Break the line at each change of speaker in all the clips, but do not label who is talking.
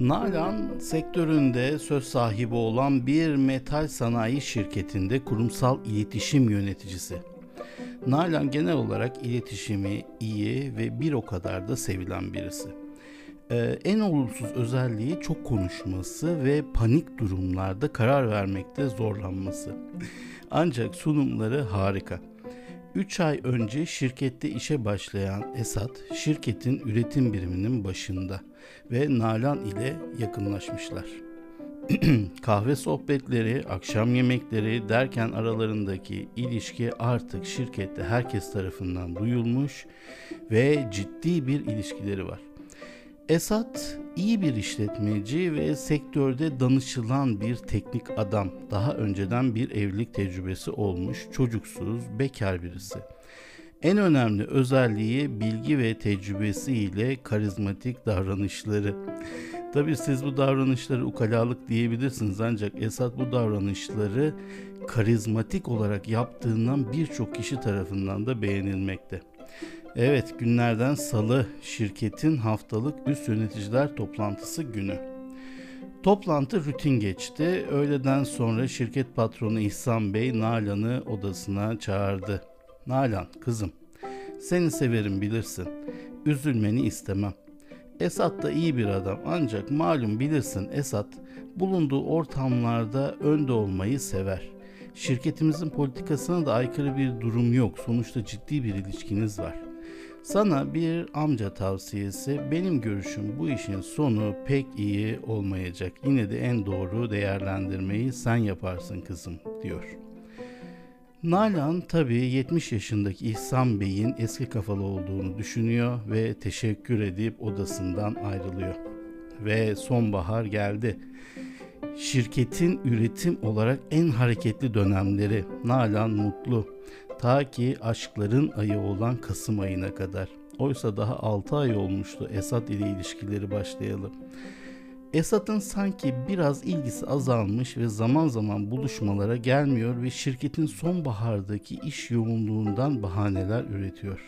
Nalan sektöründe söz sahibi olan bir metal sanayi şirketinde kurumsal iletişim yöneticisi. Nalan genel olarak iletişimi iyi ve bir o kadar da sevilen birisi. Ee, en olumsuz özelliği çok konuşması ve panik durumlarda karar vermekte zorlanması. Ancak sunumları harika. 3 ay önce şirkette işe başlayan Esat, şirketin üretim biriminin başında ve Nalan ile yakınlaşmışlar. Kahve sohbetleri, akşam yemekleri derken aralarındaki ilişki artık şirkette herkes tarafından duyulmuş ve ciddi bir ilişkileri var. Esat iyi bir işletmeci ve sektörde danışılan bir teknik adam. Daha önceden bir evlilik tecrübesi olmuş, çocuksuz, bekar birisi. En önemli özelliği bilgi ve tecrübesiyle karizmatik davranışları. Tabi siz bu davranışları ukalalık diyebilirsiniz ancak Esat bu davranışları karizmatik olarak yaptığından birçok kişi tarafından da beğenilmekte. Evet günlerden salı şirketin haftalık üst yöneticiler toplantısı günü. Toplantı rutin geçti. Öğleden sonra şirket patronu İhsan Bey Nalan'ı odasına çağırdı. Nalan kızım seni severim bilirsin. Üzülmeni istemem. Esat da iyi bir adam ancak malum bilirsin Esat bulunduğu ortamlarda önde olmayı sever. Şirketimizin politikasına da aykırı bir durum yok. Sonuçta ciddi bir ilişkiniz var. Sana bir amca tavsiyesi benim görüşüm bu işin sonu pek iyi olmayacak. Yine de en doğru değerlendirmeyi sen yaparsın kızım diyor.'' Nalan tabii 70 yaşındaki İhsan Bey'in eski kafalı olduğunu düşünüyor ve teşekkür edip odasından ayrılıyor. Ve sonbahar geldi. Şirketin üretim olarak en hareketli dönemleri. Nalan mutlu. Ta ki aşkların ayı olan Kasım ayına kadar. Oysa daha 6 ay olmuştu Esat ile ilişkileri başlayalım. Esat'ın sanki biraz ilgisi azalmış ve zaman zaman buluşmalara gelmiyor ve şirketin sonbahardaki iş yoğunluğundan bahaneler üretiyor.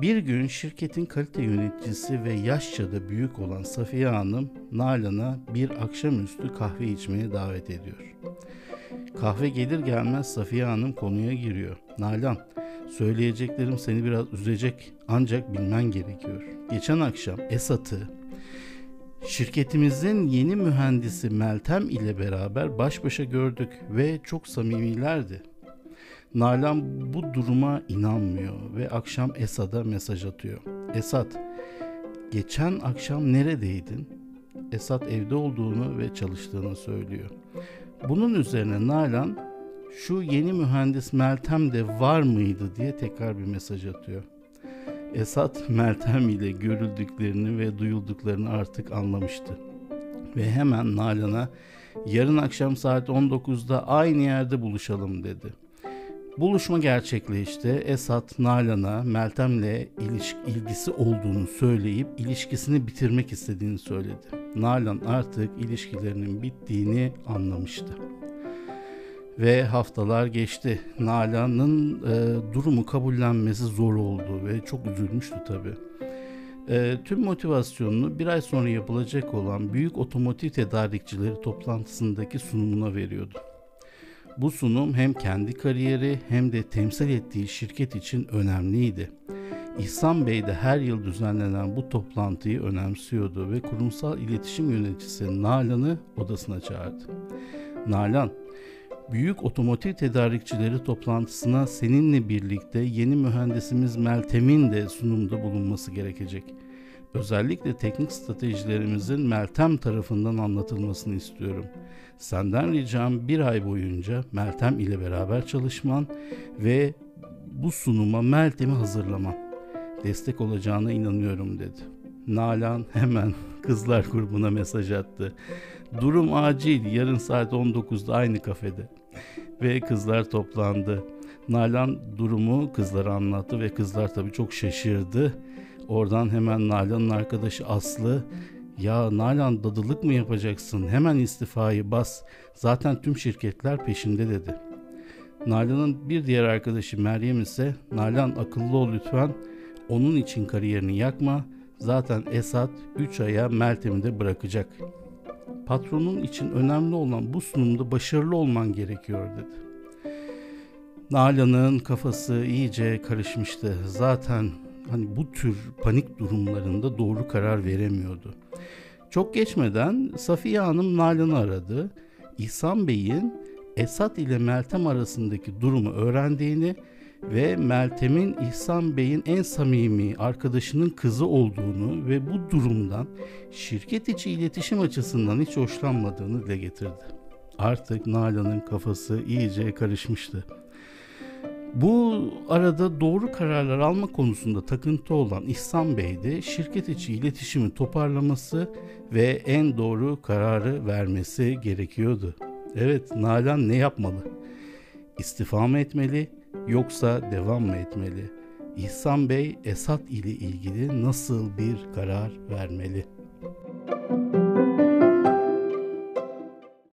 Bir gün şirketin kalite yöneticisi ve yaşça da büyük olan Safiye Hanım Nalan'a bir akşamüstü kahve içmeye davet ediyor. Kahve gelir gelmez Safiye Hanım konuya giriyor. Nalan, söyleyeceklerim seni biraz üzecek ancak bilmen gerekiyor. Geçen akşam Esat'ı Şirketimizin yeni mühendisi Meltem ile beraber baş başa gördük ve çok samimilerdi. Nalan bu duruma inanmıyor ve akşam Esad'a mesaj atıyor. Esad, geçen akşam neredeydin? Esad evde olduğunu ve çalıştığını söylüyor. Bunun üzerine Nalan şu yeni mühendis Meltem de var mıydı diye tekrar bir mesaj atıyor. Esat Meltem ile görüldüklerini ve duyulduklarını artık anlamıştı. Ve hemen Nalan'a yarın akşam saat 19'da aynı yerde buluşalım dedi. Buluşma gerçekleşti. Esat Nalan'a Meltem'le iliş- ilgisi olduğunu söyleyip ilişkisini bitirmek istediğini söyledi. Nalan artık ilişkilerinin bittiğini anlamıştı ve haftalar geçti. Nalan'ın e, durumu kabullenmesi zor oldu ve çok üzülmüştü tabi. E, tüm motivasyonunu bir ay sonra yapılacak olan büyük otomotiv tedarikçileri toplantısındaki sunumuna veriyordu. Bu sunum hem kendi kariyeri hem de temsil ettiği şirket için önemliydi. İhsan Bey de her yıl düzenlenen bu toplantıyı önemsiyordu ve kurumsal iletişim yöneticisi Nalan'ı odasına çağırdı. Nalan, Büyük otomotiv tedarikçileri toplantısına seninle birlikte yeni mühendisimiz Meltem'in de sunumda bulunması gerekecek. Özellikle teknik stratejilerimizin Meltem tarafından anlatılmasını istiyorum. Senden ricam bir ay boyunca Meltem ile beraber çalışman ve bu sunuma Meltem'i hazırlaman. Destek olacağına inanıyorum dedi. Nalan hemen kızlar grubuna mesaj attı. Durum acil. Yarın saat 19'da aynı kafede. Ve kızlar toplandı. Nalan durumu kızlara anlattı ve kızlar tabii çok şaşırdı. Oradan hemen Nalan'ın arkadaşı Aslı ya Nalan dadılık mı yapacaksın? Hemen istifayı bas. Zaten tüm şirketler peşinde dedi. Nalan'ın bir diğer arkadaşı Meryem ise Nalan akıllı ol lütfen. Onun için kariyerini yakma. Zaten Esat 3 aya Meltem'i de bırakacak. Patronun için önemli olan bu sunumda başarılı olman gerekiyor dedi. Nalan'ın kafası iyice karışmıştı. Zaten hani bu tür panik durumlarında doğru karar veremiyordu. Çok geçmeden Safiye Hanım Nalan'ı aradı. İhsan Bey'in Esat ile Meltem arasındaki durumu öğrendiğini ve Meltem'in İhsan Bey'in en samimi arkadaşının kızı olduğunu ve bu durumdan şirket içi iletişim açısından hiç hoşlanmadığını dile getirdi. Artık Nalan'ın kafası iyice karışmıştı. Bu arada doğru kararlar alma konusunda takıntı olan İhsan Bey de şirket içi iletişimi toparlaması ve en doğru kararı vermesi gerekiyordu. Evet Nalan ne yapmalı? İstifa mı etmeli yoksa devam mı etmeli? İhsan Bey Esat ile ilgili nasıl bir karar vermeli? Müzik